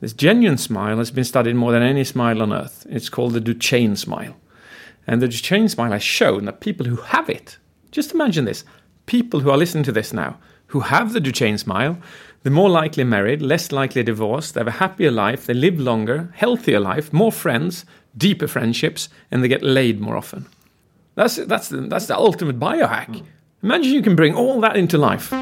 This genuine smile has been studied more than any smile on earth. It's called the Duchenne smile. And the Duchenne smile has shown that people who have it, just imagine this people who are listening to this now, who have the Duchenne smile, they're more likely married, less likely divorced, they have a happier life, they live longer, healthier life, more friends, deeper friendships, and they get laid more often. That's, that's, the, that's the ultimate biohack. Hmm. Imagine you can bring all that into life.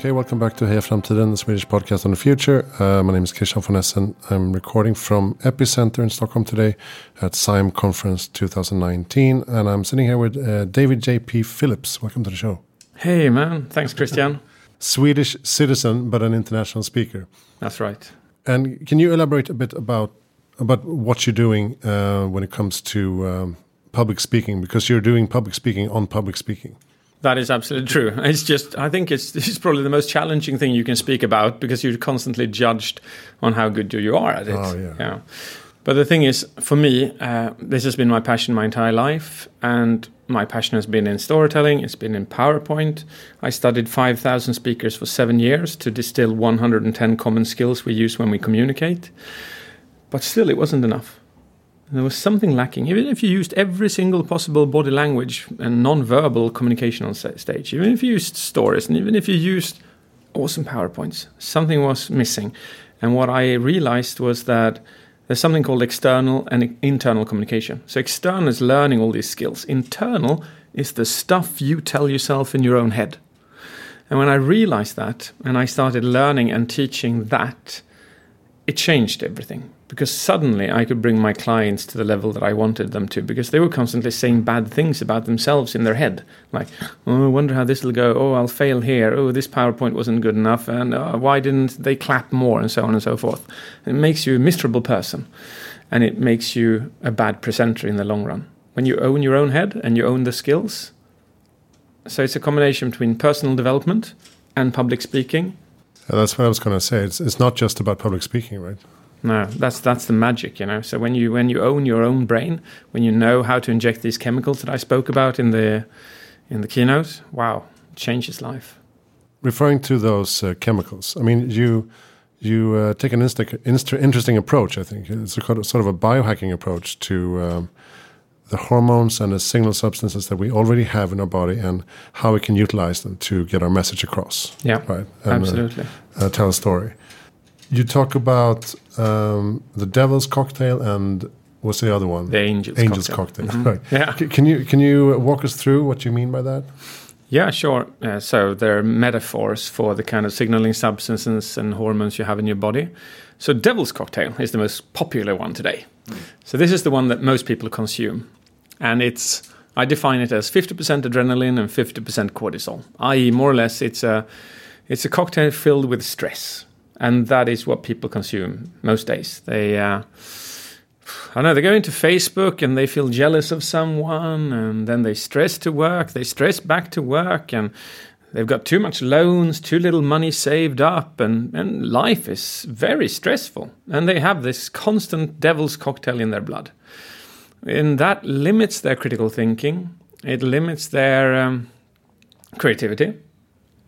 Okay, welcome back to Heja Framtiden, the Swedish podcast on the future. Uh, my name is Christian von Essen. I'm recording from Epicenter in Stockholm today at SIAM Conference 2019. And I'm sitting here with uh, David J.P. Phillips. Welcome to the show. Hey, man. Thanks, Christian. Swedish citizen, but an international speaker. That's right. And can you elaborate a bit about, about what you're doing uh, when it comes to um, public speaking? Because you're doing public speaking on public speaking. That is absolutely true. It's just, I think it's is probably the most challenging thing you can speak about because you're constantly judged on how good you are at it. Oh, yeah. yeah. But the thing is, for me, uh, this has been my passion my entire life, and my passion has been in storytelling. It's been in PowerPoint. I studied 5,000 speakers for seven years to distill 110 common skills we use when we communicate. But still, it wasn't enough. There was something lacking. Even if you used every single possible body language and non-verbal communication on stage, even if you used stories, and even if you used awesome PowerPoints, something was missing. And what I realized was that there's something called external and internal communication. So external is learning all these skills. Internal is the stuff you tell yourself in your own head. And when I realized that and I started learning and teaching that, it changed everything because suddenly I could bring my clients to the level that I wanted them to because they were constantly saying bad things about themselves in their head. Like, oh, I wonder how this will go. Oh, I'll fail here. Oh, this PowerPoint wasn't good enough. And uh, why didn't they clap more? And so on and so forth. It makes you a miserable person and it makes you a bad presenter in the long run. When you own your own head and you own the skills. So it's a combination between personal development and public speaking. That's what I was going to say. It's, it's not just about public speaking, right? No, that's that's the magic, you know. So when you when you own your own brain, when you know how to inject these chemicals that I spoke about in the in the keynote, wow, changes life. Referring to those uh, chemicals, I mean, you you uh, take an interesting approach. I think it's a sort of a biohacking approach to um, the hormones and the signal substances that we already have in our body and how we can utilize them to get our message across. Yeah, right. And, uh, absolutely. Uh, tell a story. You talk about um, the Devil's Cocktail and what's the other one? The Angel's, Angel's Cocktail. cocktail. Mm -hmm. Right. Yeah. C can you can you walk us through what you mean by that? Yeah, sure. Uh, so there are metaphors for the kind of signaling substances and hormones you have in your body. So Devil's Cocktail is the most popular one today. Mm. So this is the one that most people consume, and it's I define it as 50% adrenaline and 50% cortisol. I.e., more or less, it's a it's a cocktail filled with stress and that is what people consume most days. They, uh, I know, they go into Facebook and they feel jealous of someone, and then they stress to work. They stress back to work, and they've got too much loans, too little money saved up, and, and life is very stressful. And they have this constant devil's cocktail in their blood. And that limits their critical thinking, it limits their um, creativity,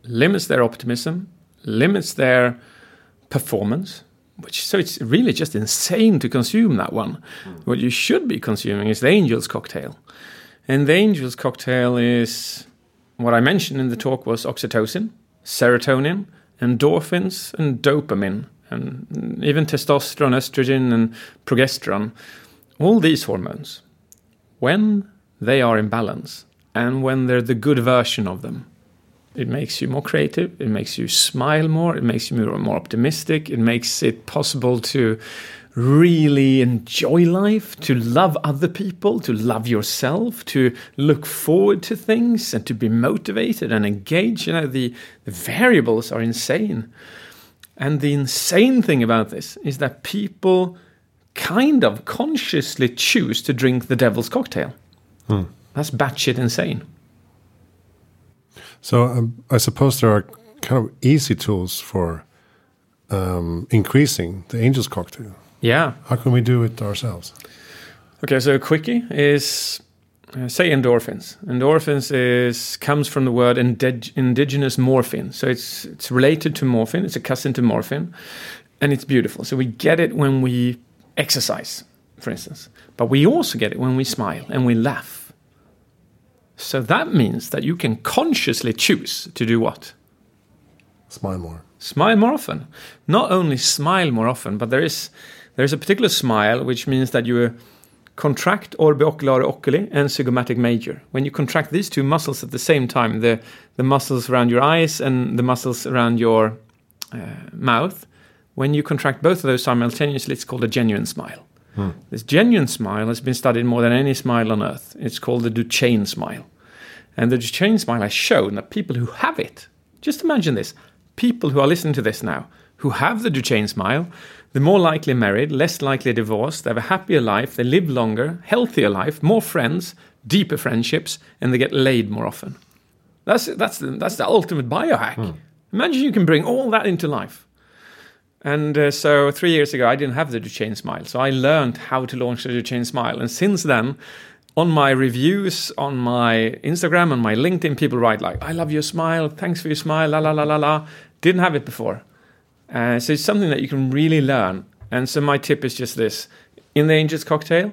limits their optimism, limits their performance. Which, so it's really just insane to consume that one. Mm. What you should be consuming is the Angel's cocktail. And the Angel's cocktail is what I mentioned in the talk was oxytocin, serotonin, endorphins, and dopamine, and even testosterone, estrogen, and progesterone. All these hormones, when they are in balance and when they're the good version of them, it makes you more creative. It makes you smile more. It makes you more optimistic. It makes it possible to really enjoy life, to love other people, to love yourself, to look forward to things, and to be motivated and engaged. You know, the, the variables are insane. And the insane thing about this is that people kind of consciously choose to drink the devil's cocktail. Hmm. That's batshit insane. So um, I suppose there are kind of easy tools for um, increasing the Angels cocktail. Yeah. How can we do it ourselves? Okay, so a quickie is uh, say endorphins. Endorphins is comes from the word indig- indigenous morphine. So it's it's related to morphine. It's a cousin to morphine, and it's beautiful. So we get it when we exercise, for instance, but we also get it when we smile and we laugh. So that means that you can consciously choose to do what? Smile more. Smile more often. Not only smile more often, but there is there is a particular smile which means that you contract orbicularis oculi and zygomatic major. When you contract these two muscles at the same time, the, the muscles around your eyes and the muscles around your uh, mouth, when you contract both of those simultaneously, it's called a genuine smile. Hmm. This genuine smile has been studied more than any smile on earth. It's called the Duchenne smile. And the Duchenne smile has shown that people who have it, just imagine this, people who are listening to this now, who have the Duchenne smile, they're more likely married, less likely divorced, they have a happier life, they live longer, healthier life, more friends, deeper friendships, and they get laid more often. That's, that's, the, that's the ultimate biohack. Imagine you can bring all that into life. And uh, so three years ago, I didn't have the Duchenne smile. So I learned how to launch the Duchenne smile. And since then, on my reviews, on my Instagram, on my LinkedIn, people write like, I love your smile. Thanks for your smile. La, la, la, la, la. Didn't have it before. Uh, so it's something that you can really learn. And so my tip is just this: in the Angels cocktail,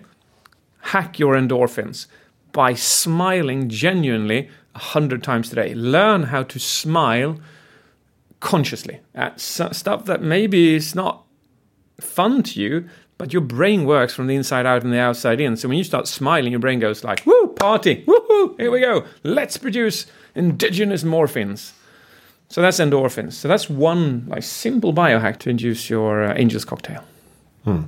hack your endorphins by smiling genuinely a hundred times today. Learn how to smile consciously at stuff that maybe is not fun to you, but your brain works from the inside out and the outside in. So when you start smiling, your brain goes like, "Woo, party! Woohoo! Here we go! Let's produce indigenous morphines." So that's endorphins. So that's one like simple biohack to induce your uh, Angel's cocktail. Hmm.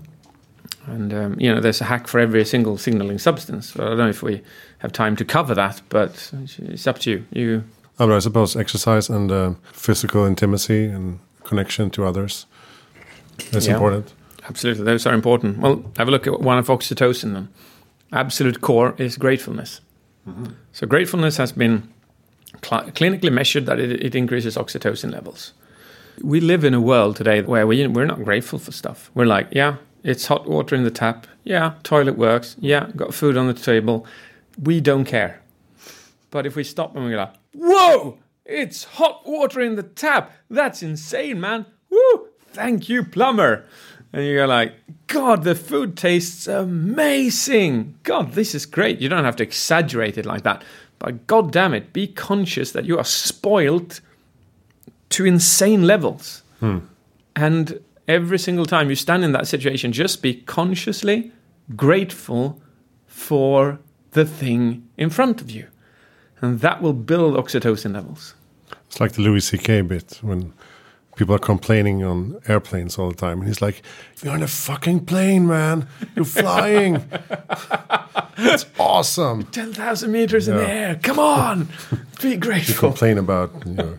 And um, you know, there's a hack for every single signaling substance. Well, I don't know if we have time to cover that, but it's up to you. You Oh, but I suppose exercise and uh, physical intimacy and connection to others is Yeah. important. Absolutely those are important. Well, have a look at one of oxytocin. Then, absolute core is gratefulness. Mm-hmm. So gratefulness has been cl- clinically measured that it, it increases oxytocin levels. We live in a world today where we, we're not grateful for stuff. We're like, yeah, it's hot water in the tap. Yeah, toilet works. Yeah, got food on the table. We don't care. But if we stop and we're like, whoa, it's hot water in the tap. That's insane, man. Woo, thank you, plumber. And you go like, God, the food tastes amazing. God, this is great. You don't have to exaggerate it like that. But God damn it, be conscious that you are spoiled to insane levels. Hmm. And every single time you stand in that situation, just be consciously grateful for the thing in front of you. And that will build oxytocin levels. It's like the Louis C.K. bit when people are complaining on airplanes all the time, and he's like, "You're on a fucking plane, man. You're flying. it's awesome." 10,000 meters in the air. Come on. be grateful. You grateful. complain about your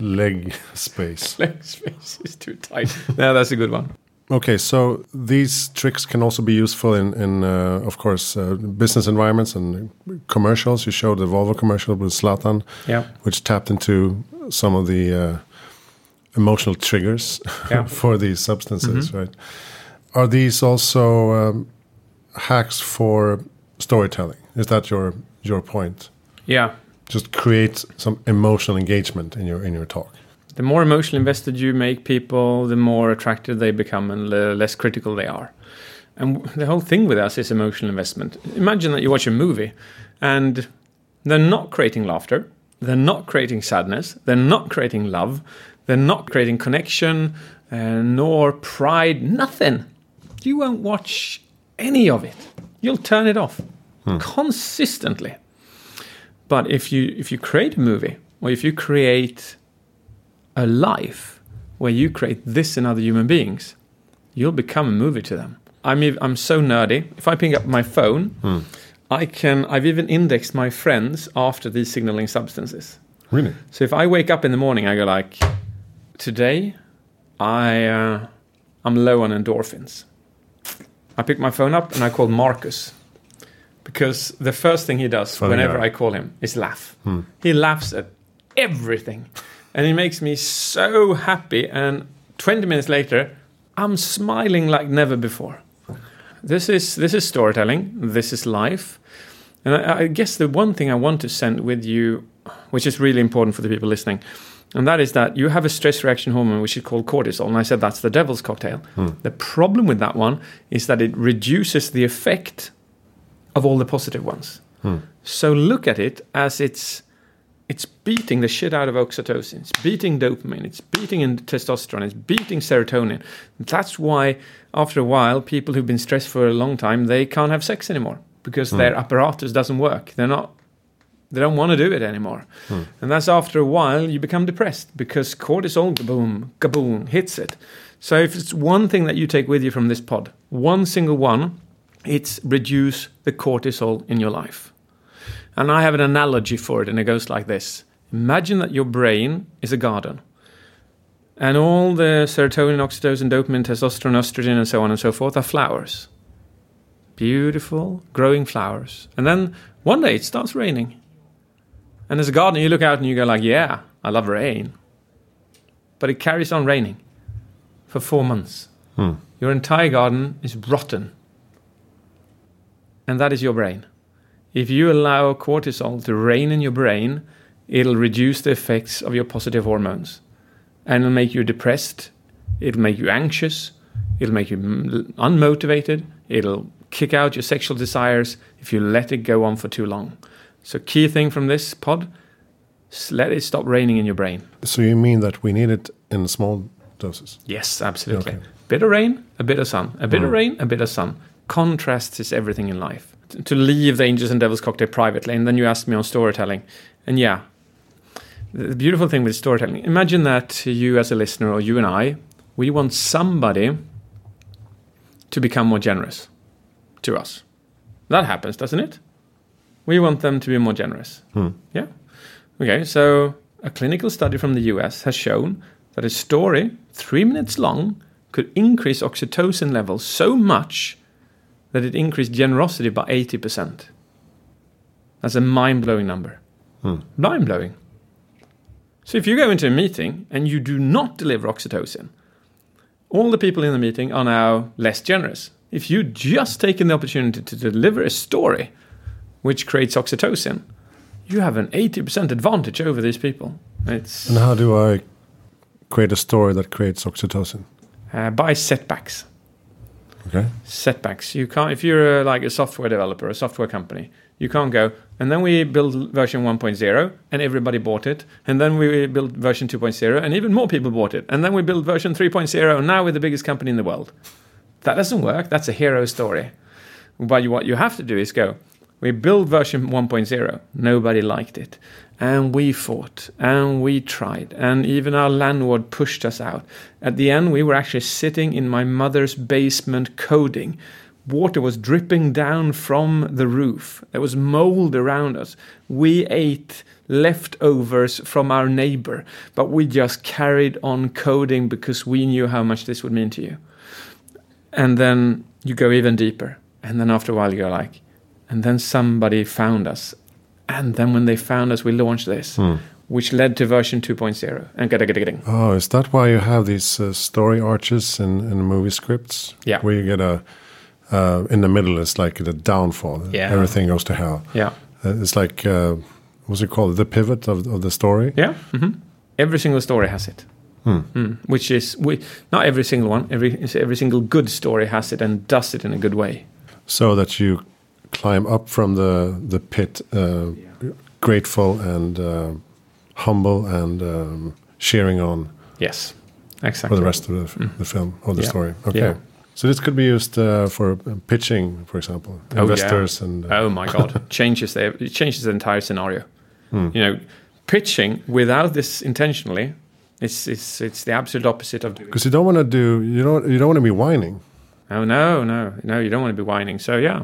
leg space. Leg space is too tight. no, that's a good one. Okay, so these tricks can also be useful in, in uh, of course, uh, business environments and commercials. You showed the Volvo commercial with Zlatan, Yeah. which tapped into some of the uh, emotional triggers Yeah. for these substances, right? Are these also um, hacks for storytelling? Is that your your point? Yeah. Just create some emotional engagement in your in your talk. The more emotionally invested you make people, the more attracted they become and the less critical they are. And the whole thing with us is emotional investment. Imagine that you watch a movie and they're not creating laughter, they're not creating sadness, they're not creating love, they're not creating connection, uh, nor pride, nothing. You won't watch any of it. You'll turn it off consistently. But if you if you create a movie or if you create a life where you create this in other human beings, you'll become a movie to them. I'm I'm so nerdy. If I pick up my phone, I can I've even indexed my friends after these signaling substances. Really? So if I wake up in the morning, I go like, today, I uh, I'm low on endorphins. I pick my phone up and I call Marcus. because the first thing he does whenever. I call him is laugh. He laughs at everything, and it makes me so happy. And 20 minutes later, I'm smiling like never before. This is this is storytelling. This is life. And I, I guess the one thing I want to send with you, which is really important for the people listening, and that is that you have a stress reaction hormone which is called cortisol. And I said that's the devil's cocktail. Hmm. The problem with that one is that it reduces the effect of all the positive ones. Hmm. So look at it as it's it's beating the shit out of oxytocin. It's beating dopamine. It's beating in testosterone. It's beating serotonin. That's why after a while, people who've been stressed for a long time they can't have sex anymore because hmm. their apparatus doesn't work. They're not. They don't want to do it anymore, hmm. and that's after a while you become depressed because cortisol, kaboom, kaboom, hits it. So if it's one thing that you take with you from this pod, one single one, it's reduce the cortisol in your life. And I have an analogy for it, and it goes like this Imagine that your brain is a garden, and all the serotonin, oxytocin, dopamine, testosterone, estrogen, and so on and so forth are flowers. Beautiful, growing flowers. And then one day it starts raining. And as a gardener, you look out and you go like, "Yeah, I love rain," but it carries on raining for four months. Hmm. Your entire garden is rotten, and that is your brain. If you allow cortisol to reign in your brain, it'll reduce the effects of your positive hormones and it'll make you depressed, it'll make you anxious, it'll make you unmotivated, it'll kick out your sexual desires if you let it go on for too long. So, key thing from this pod let it stop raining in your brain. So you mean that we need it in small doses? Yes, absolutely. Okay. Bit of rain, a bit of sun. A bit of mm. rain, a bit of sun. Contrast is everything in life. T- To leave the Angels and Devils cocktail privately, and then you asked me on storytelling. And yeah, the beautiful thing with storytelling, imagine that you as a listener or you and I, we want somebody to become more generous to us. That happens, doesn't it? We want them to be more generous. Hmm. Yeah. Okay, so a clinical study from the US has shown that a story, three minutes long, could increase oxytocin levels so much that it increased generosity by 80%. That's a mind blowing number. Hmm. Mind blowing. So if you go into a meeting and you do not deliver oxytocin, all the people in the meeting are now less generous. If you just taken the opportunity to deliver a story which creates oxytocin, you have an 80% advantage over these people. It's And how do I create a story that creates oxytocin? uh, by setbacks. Okay. Setbacks. You can't if you're uh, like a software developer, a software company. You can't go and then we build version 1.0 and everybody bought it, and then we build version 2.0 and even more people bought it, and then we build version 3.0 and now we're the biggest company in the world. That doesn't work. That's a hero story. But you, what you have to do is go. We built version 1.0. Nobody liked it. And we fought and we tried. And even our landlord pushed us out. At the end, we were actually sitting in my mother's basement coding. Water was dripping down from the roof. There was mold around us. We ate leftovers from our neighbor, but we just carried on coding because we knew how much this would mean to you and then you go even deeper and then after a while you're like and then somebody found us and then when they found us we launched this which led to version 2.0 and gada gada gada. Oh, is that why you have these uh, story arches in, in movie scripts? Yeah. Where you get a, uh, in the middle, it's like the downfall. Yeah. Everything goes to hell. yeah Uh, it's like, uh, what's it called? The pivot of, of the story? yeah hmm every single story has it Mm. which is we, not every single one every every single good story has it and does it in a good way So that you climb up from the, the pit, uh, grateful and uh, humble and um, cheering on yes exactly. for the rest of the, the film or the Yeah. story. Okay. Yeah. So this could be used uh, for uh, pitching, for example, yeah. investors and uh, oh my god changes the it changes the entire scenario you know pitching without this intentionally it's it's it's the absolute opposite of doing because you don't want to do you don't you don't want to be whining. oh no no no you don't want to be whining so yeah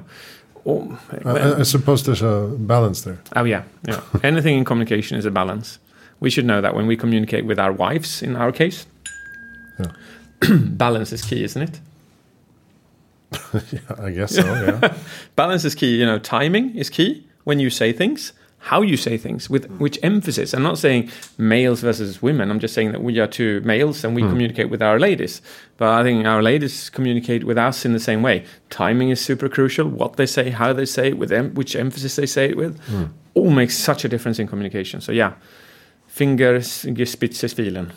oh, I, I- suppose there's a balance there. oh yeah yeah anything in communication is a balance we should know that when we communicate with our wives in our case Yeah. balance is key isn't it yeah, I guess so. Yeah. balance is key. You know, timing is key when you say things, how you say things, with mm. which emphasis. I'm not saying males versus women. I'm just saying that we are two males and we mm. communicate with our ladies. But I think our ladies communicate with us in the same way. Timing is super crucial. What they say, how they say it, with em- which emphasis they say it with, mm. all makes such a difference in communication. So yeah, Fingerspitzengefühl.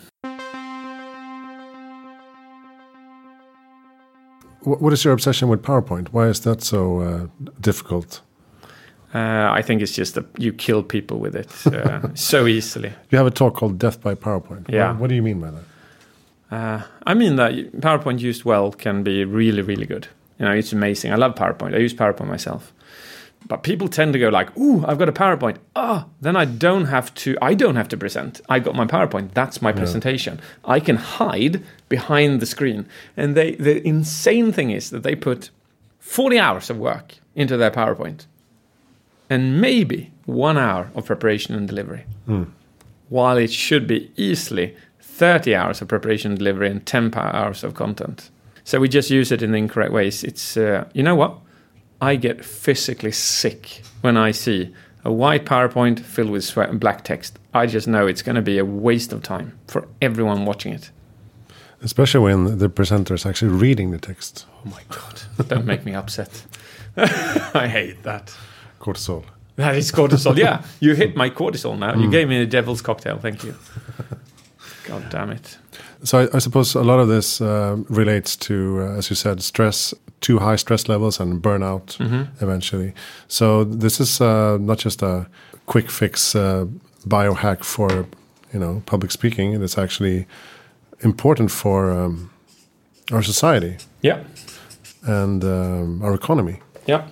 What is your obsession with PowerPoint? Why is that so uh, difficult? Uh, I think it's just that you kill people with it uh, so easily. You have a talk called "Death by PowerPoint." Yeah. What, what do you mean by that? Uh, I mean that PowerPoint used well can be really, really good. You know, it's amazing. I love PowerPoint. I use PowerPoint myself. But people tend to go like, "Ooh, I've got a PowerPoint. Ah, then I don't have to. I don't have to present. I got my PowerPoint. That's my presentation. I can hide behind the screen." And they, the insane thing is that they put forty hours of work into their PowerPoint, and maybe one hour of preparation and delivery, while it should be easily 30 hours of preparation and delivery and 10 hours of content. So we just use it in the incorrect ways. It's, uh, you know what? I get physically sick when I see a white PowerPoint filled with sweat and black text. I just know it's going to be a waste of time for everyone watching it. Especially when the presenter is actually reading the text. Oh my God. Don't make me upset. I hate that. Cortisol. That is cortisol. Yeah, you hit my cortisol now. You gave me a devil's cocktail. Thank you. God damn it. So I, I suppose a lot of this uh, relates to, uh, as you said, stress, too high stress levels, and burnout eventually. So this is uh, not just a quick fix uh, biohack for you know public speaking. It's actually important for um, our society Yeah. and um, our economy Yeah,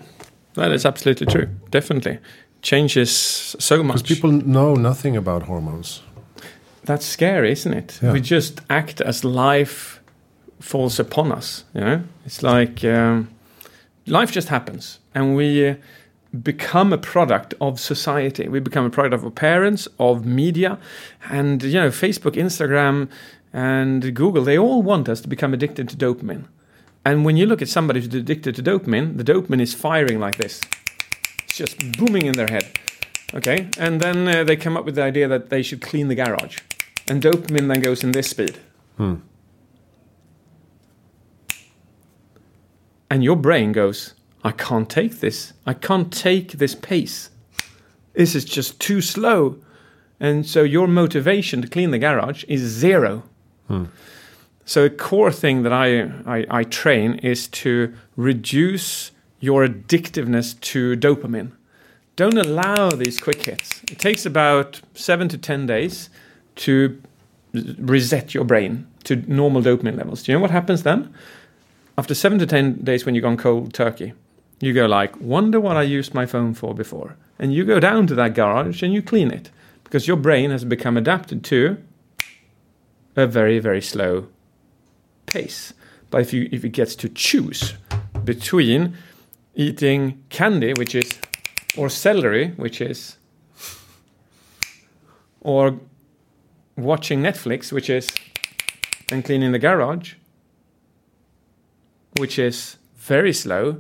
that is absolutely true. Definitely changes so much. because people know nothing about hormones. That's scary, isn't it? Yeah. We just act as life falls upon us. You know, it's like um, life just happens, and we uh, become a product of society. We become a product of our parents, of media, and you know, Facebook, Instagram, and Google. They all want us to become addicted to dopamine. And when you look at somebody who's addicted to dopamine, the dopamine is firing like this. It's just booming in their head. Okay, and then uh, they come up with the idea that they should clean the garage, and dopamine then goes in this speed. And your brain goes, I can't take this. I can't take this pace. This is just too slow. And so your motivation to clean the garage is zero. So a core thing that I, I, I train is to reduce your addictiveness to dopamine. Don't allow these quick hits. It takes about seven to ten days to reset your brain to normal dopamine levels. Do you know what happens then? After seven to ten days, when you've gone cold turkey, you go like, "Wonder what I used my phone for before," and you go down to that garage and you clean it because your brain has become adapted to a very very slow pace. But if you if it gets to choose between eating candy, which is, or celery, which is, or watching Netflix, which is, and cleaning the garage, which is very slow.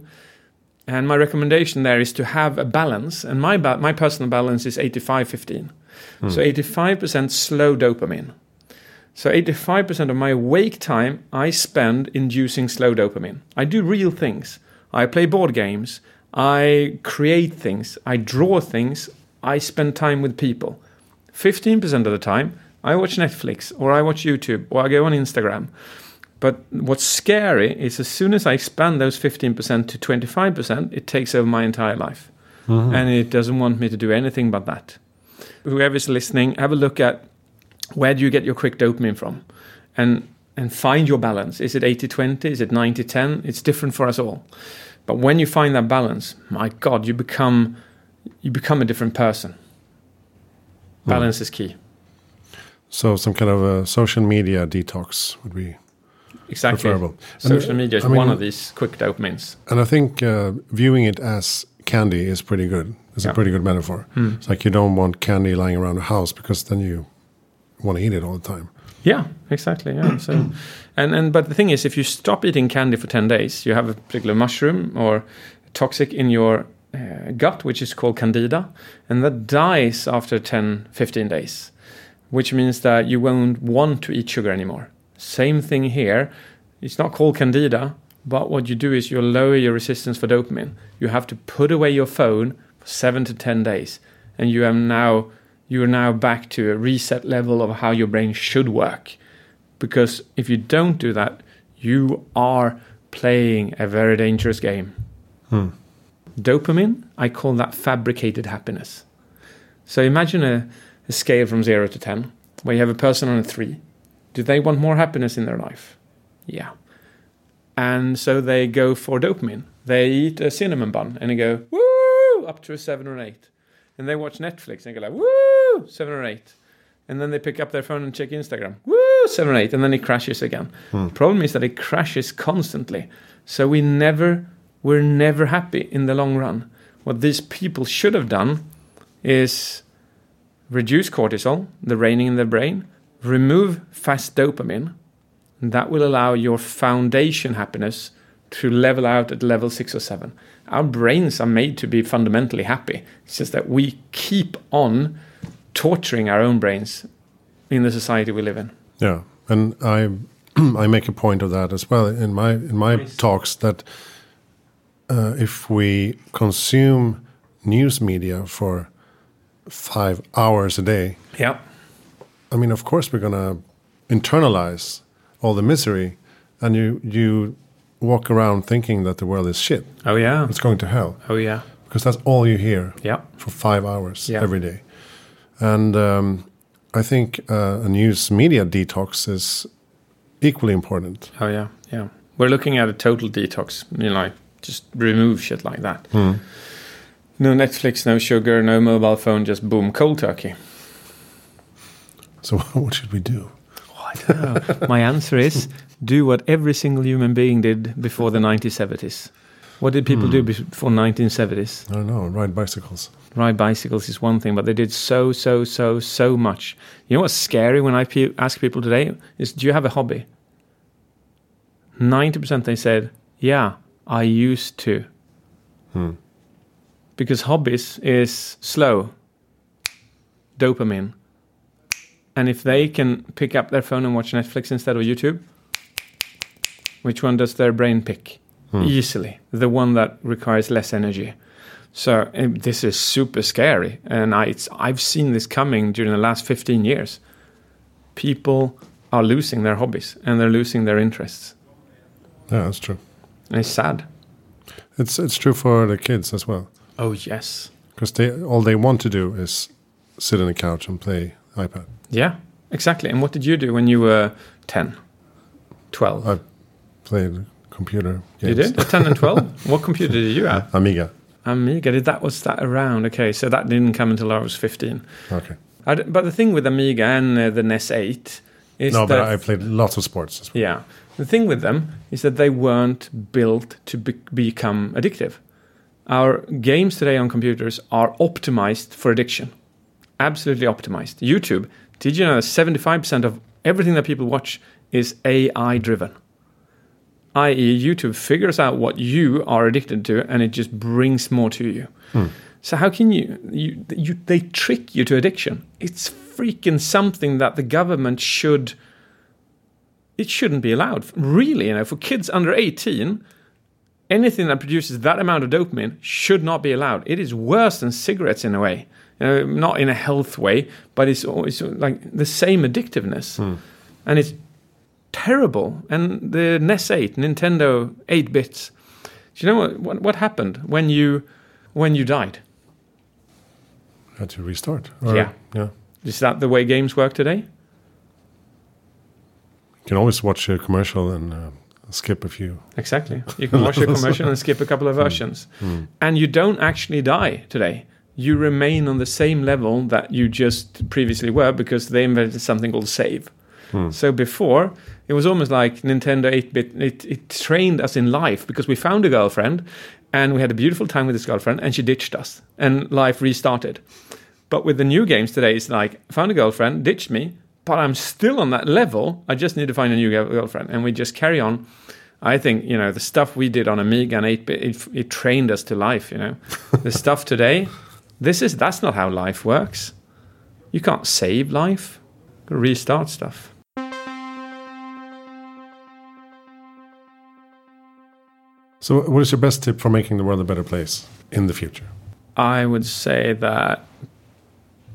And my recommendation there is to have a balance. And my ba- my personal balance is 85 15. Hmm. So 85% slow dopamine. So 85% of my wake time I spend inducing slow dopamine. I do real things. I play board games. I create things. I draw things. I spend time with people. 15% of the time, I watch Netflix or I watch YouTube or I go on Instagram. But what's scary is as soon as I expand those 15% to 25%, it takes over my entire life. Mm-hmm. And it doesn't want me to do anything but that. Whoever's listening, have a look at where do you get your quick dopamine from? And and find your balance. Is it 80-20? Is it 90-10? It's different for us all. But when you find that balance, my God, you become you become a different person. Balance is key. So some kind of a social media detox would be Exactly. preferable. Social And, media is I mean- one of these quick dopamines. And I think uh, viewing it as candy is pretty good. It's Yeah. a pretty good metaphor. It's like you don't want candy lying around the house because then you want to eat it all the time. Yeah, exactly. Yeah. So, and and but the thing is, if you stop eating candy for ten days, you have a particular mushroom or toxic in your uh, gut, which is called candida, and that dies after 10, 15 days, which means that you won't want to eat sugar anymore. Same thing here. It's not called candida, but what you do is you lower your resistance for dopamine. You have to put away your phone for seven to ten days, and you are now you are now back to a reset level of how your brain should work. Because if you don't do that, you are playing a very dangerous game. Hmm. Dopamine, I call that fabricated happiness. So imagine a, a scale from zero to 10, where you have a person on a three. Do they want more happiness in their life? Yeah. And so they go for dopamine. They eat a cinnamon bun and they go, woo, up to a seven or an eight. And they watch Netflix and go like, woo, seven or eight. And then they pick up their phone and check Instagram, woo, seven or eight. And then it crashes again. Hmm. Problem is that it crashes constantly. So we never, we're never happy in the long run. What these people should have done is reduce cortisol, the raining in the brain, remove fast dopamine, and that will allow your foundation happiness to level out at level six or seven. Our brains are made to be fundamentally happy. It's just that we keep on torturing our own brains in the society we live in. Yeah, and I I make a point of that as well in my in my Nice. talks that uh, if we consume news media for five hours a day, Yeah. I mean, of course, we're gonna internalize all the misery, and you you walk around thinking that the world is shit. Oh yeah. It's going to hell Oh yeah. because that's all you hear Yeah. for five hours Yeah. every day. And um, I think uh, a news media detox is equally important. Oh yeah. Yeah. We're looking at a total detox. You know, like just remove shit like that. Hmm. No Netflix, no sugar, no mobile phone, just boom, cold turkey. So what should we do? My answer is do what every single human being did before the 1970s. What did people do before 1970s? I don't know. Ride bicycles. Ride bicycles is one thing, but they did so, so, so, so much. You know what's scary when I pe- ask people today is, do you have a hobby? 90% they said, yeah, I used to. Hmm. Because hobbies is slow, dopamine. And if they can pick up their phone and watch Netflix instead of YouTube, which one does their brain pick? Hmm. Easily. The one that requires less energy. So um, this is super scary, and I, it's, I've seen this coming during the last 15 years. People are losing their hobbies and they're losing their interests, Yeah, that's true. and it's sad. It's it's true for the kids as well Oh yes, because they all they want to do is sit on the couch and play iPad. yeah, exactly. And what did you do when you were 10, 12? I played computer you did At 10 and 12. what computer did you have? Amiga. Amiga. Did that was that around? Okay, so that didn't come until I was 15. Okay. D but the thing with Amiga and uh, the NES 8 is No, but that I played lots of sports as well. Yeah. The thing with them is that they weren't built to be- become addictive. Our games today on computers are optimized for addiction. Absolutely optimized. YouTube, did you know that 75% of everything that people watch is AI driven? i.e., YouTube figures out what you are addicted to and it just brings more to you. Hmm. So how can you, you, you they trick you to addiction? It's freaking something that the government should it shouldn't be allowed. Really, you know, for kids under 18, anything that produces that amount of dopamine should not be allowed. It is worse than cigarettes in a way. You know, not in a health way, but it's always like the same addictiveness. Hmm. And it's terrible. And the NES 8, Nintendo 8 bits. Do you know what, what, what happened when you when you died? Had to restart. Or- Yeah. Yeah. Is that the way games work today? You can always watch a commercial and uh, skip a few. Exactly. You can watch a commercial and skip a couple of hmm. versions. Hmm. And you don't actually die today. You remain on the same level that you just previously were because they invented something called save. Hmm. So before, it was almost like Nintendo 8 bit, it, it trained us in life because we found a girlfriend and we had a beautiful time with this girlfriend and she ditched us and life restarted. But with the new games today, it's like found a girlfriend, ditched me, but I'm still on that level. I just need to find a new girlfriend, and we just carry on. I think you know the stuff we did on Amiga and 8-bit. It, it trained us to life. You know, the stuff today. This is that's not how life works. You can't save life. Restart stuff. So, what is your best tip for making the world a better place in the future? I would say that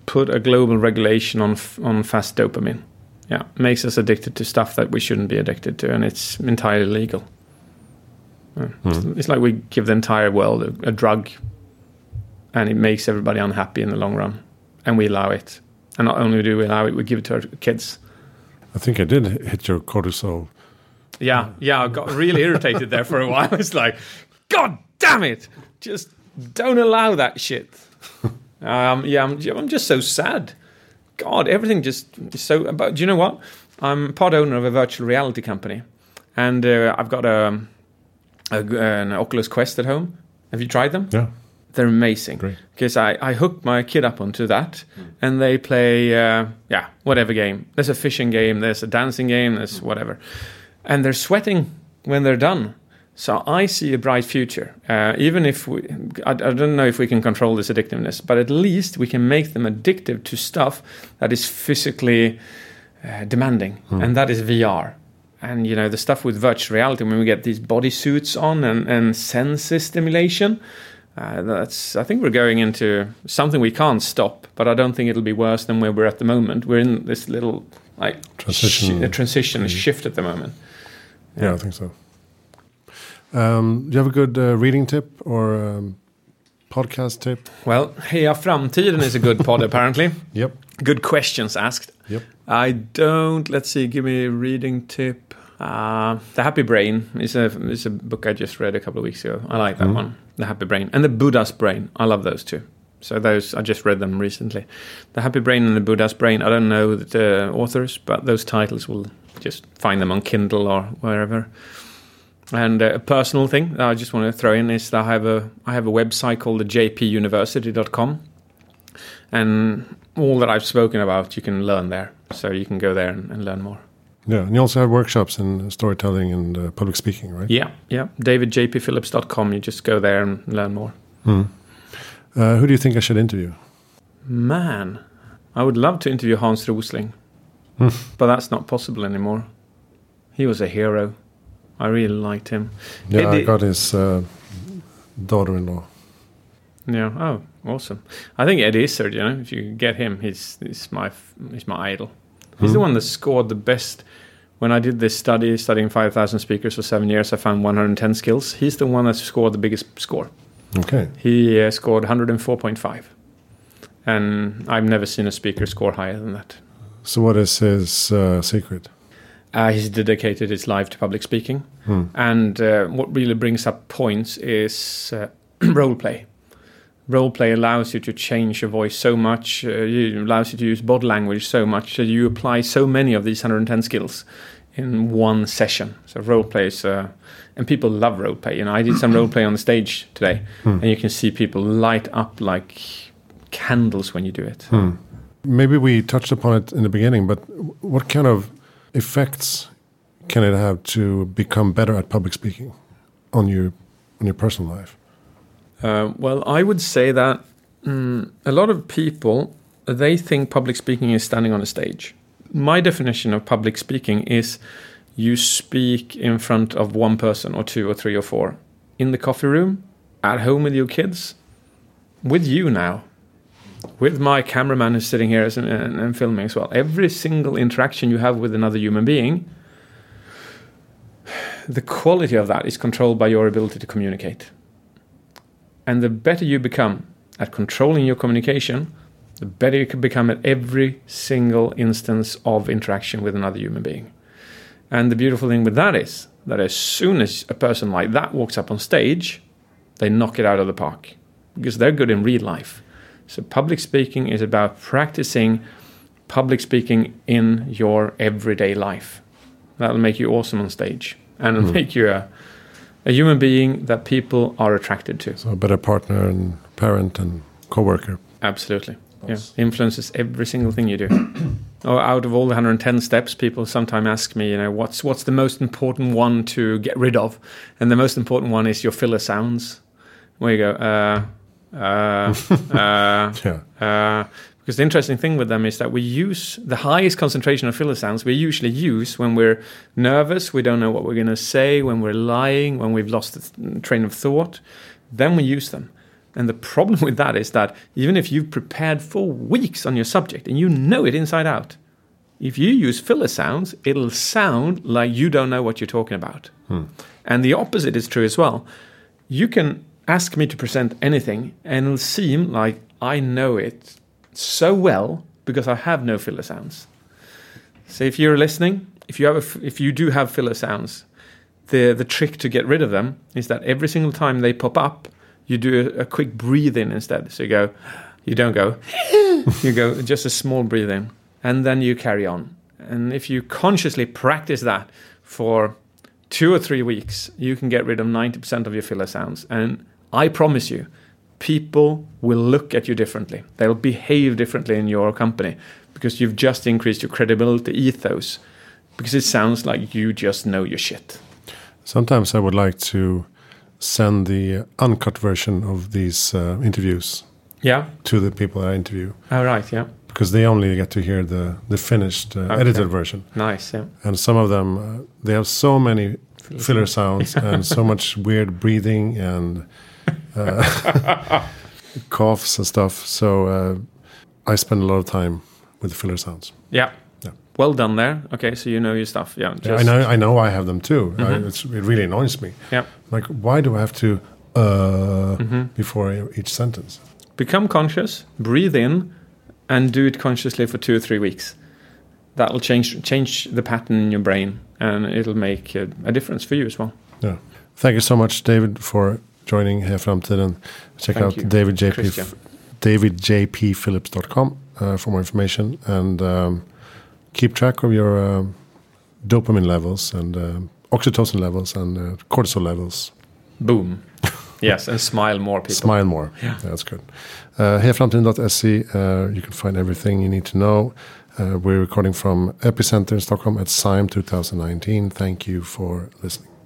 put a global regulation on on fast dopamine. Yeah, makes us addicted to stuff that we shouldn't be addicted to, and it's entirely legal. Yeah. Hmm. It's, it's like we give the entire world a, a drug, and it makes everybody unhappy in the long run, and we allow it. And not only do we allow it, we give it to our kids. I think I did hit your cortisol. Yeah, yeah, I got really irritated there for a while. It's like, God damn it! Just don't allow that shit. Um, yeah, I'm, I'm just so sad. God, everything just is so. But do you know what? I'm part owner of a virtual reality company, and uh, I've got a, a an Oculus Quest at home. Have you tried them? Yeah. They're amazing. Great. Because I, I hooked my kid up onto that, and they play, uh, yeah, whatever game. There's a fishing game, there's a dancing game, there's whatever. And they're sweating when they're done. So I see a bright future. Uh, even if we, I, I don't know if we can control this addictiveness, but at least we can make them addictive to stuff that is physically uh, demanding, and that is VR. And you know the stuff with virtual reality when we get these body suits on and, and senses stimulation. Uh, that's I think we're going into something we can't stop, but I don't think it'll be worse than where we're at the moment. We're in this little like Transition. a transition, a shift at the moment. Yeah, I think so. Um, do you have a good uh, reading tip or um, podcast tip? Well, Heja Framtiden is a good pod apparently. Yep. Good questions asked. Yep. I don't. Let's see. Give me a reading tip. Uh, the Happy Brain is a is a book I just read a couple of weeks ago. I like that one. The Happy Brain and the Buddha's Brain. I love those two. So those I just read them recently. The Happy Brain and the Buddha's Brain. I don't know the authors, but those titles will just find them on Kindle or wherever. And uh, a personal thing that I just want to throw in is that I have a I have a website called the jpuniversity.com and all that I've spoken about you can learn there. So you can go there and, and learn more. Yeah, and you also have workshops in storytelling and uh, public speaking, right? Yeah, yeah. DavidJPPhillips.com. You just go there and learn more. Uh, who do you think I should interview? Man, I would love to interview Hans Rosling, but that's not possible anymore. He was a hero. I really liked him. Yeah, It- I got his uh, daughter-in-law. Yeah. Oh, awesome. I think Ed Izzard. You know, if you get him, he's he's my he's my idol. He's the one that scored the best. When I did this study, studying five thousand speakers for seven years, I found 110 skills. He's the one that scored the biggest score. Okay. He uh, scored 104.5, and I've never seen a speaker score higher than that. So what is his uh, secret? Uh, he's dedicated his life to public speaking, and uh, what really brings up points is uh, role play. Role play allows you to change your voice so much, uh, it allows you to use body language so much that you apply so many of these 110 skills in one session. So role play is, uh, and people love role play. You know, I did some role play on the stage today, and you can see people light up like candles when you do it. Maybe we touched upon it in the beginning, but what kind of effects can it have to become better at public speaking on you on your personal life? Uh, well, I would say that mm, a lot of people they think public speaking is standing on a stage. My definition of public speaking is you speak in front of one person or two or three or four in the coffee room, at home with your kids, with you now, with my cameraman who's sitting here as- and, and filming as well. Every single interaction you have with another human being, the quality of that is controlled by your ability to communicate. And the better you become at controlling your communication, the better you can become at every single instance of interaction with another human being. And the beautiful thing with that is that as soon as a person like that walks up on stage, they knock it out of the park because they're good in real life. So, public speaking is about practicing public speaking in your everyday life. That'll make you awesome on stage and it'll make you a, a human being that people are attracted to. So a better partner and parent and co worker. Absolutely. Yeah, influences every single thing you do. or out of all the 110 steps, people sometimes ask me, you know, what's what's the most important one to get rid of? And the most important one is your filler sounds. Where you go, uh, Uh, uh, yeah. uh, because the interesting thing with them is that we use the highest concentration of filler sounds we usually use when we're nervous, we don't know what we're going to say, when we're lying, when we've lost the train of thought. Then we use them. And the problem with that is that even if you've prepared for weeks on your subject and you know it inside out, if you use filler sounds, it'll sound like you don't know what you're talking about. Hmm. And the opposite is true as well. You can ask me to present anything, and it'll seem like I know it so well because I have no filler sounds. So if you're listening, if you have a if you do have filler sounds, the the trick to get rid of them is that every single time they pop up, you do a, a quick breathe in instead. So you go, you don't go, you go just a small breathe in, and then you carry on. And if you consciously practice that for two or three weeks, you can get rid of 90% of your filler sounds. And I promise you, people will look at you differently. They'll behave differently in your company because you've just increased your credibility ethos because it sounds like you just know your shit. Sometimes I would like to send the uncut version of these uh, interviews Yeah. to the people that I interview All right. Yeah. because they only get to hear the the finished uh, Okay. edited version. Nice. Yeah. And some of them uh, they have so many filler sounds and so much weird breathing and uh, coughs and stuff. So uh, I spend a lot of time with the filler sounds. Yeah. Yeah. Well done there. Okay. So you know your stuff. Yeah. Yeah, I know I know I have them too. I, it's, it really annoys me. Yeah. Like, why do I have to uh, Mm-hmm. before each sentence? Become conscious, breathe in, and do it consciously for two or three weeks. That'll change change the pattern in your brain, and it'll make a, a difference for you as well. Yeah. Thank you so much, David, for joining here Framtiden. Check Thank out you, David JP, davidjpphillips.com uh, for more information and um, keep track of your um, dopamine levels and um oxytocin levels and uh, cortisol levels. Boom. yes, and smile more, people. Smile more. Yeah. that's good. Uh, hereframtiden.se, uh, you can find everything you need to know. Uh, we're recording from Epicenter in Stockholm at SIME 2019. Thank you for listening.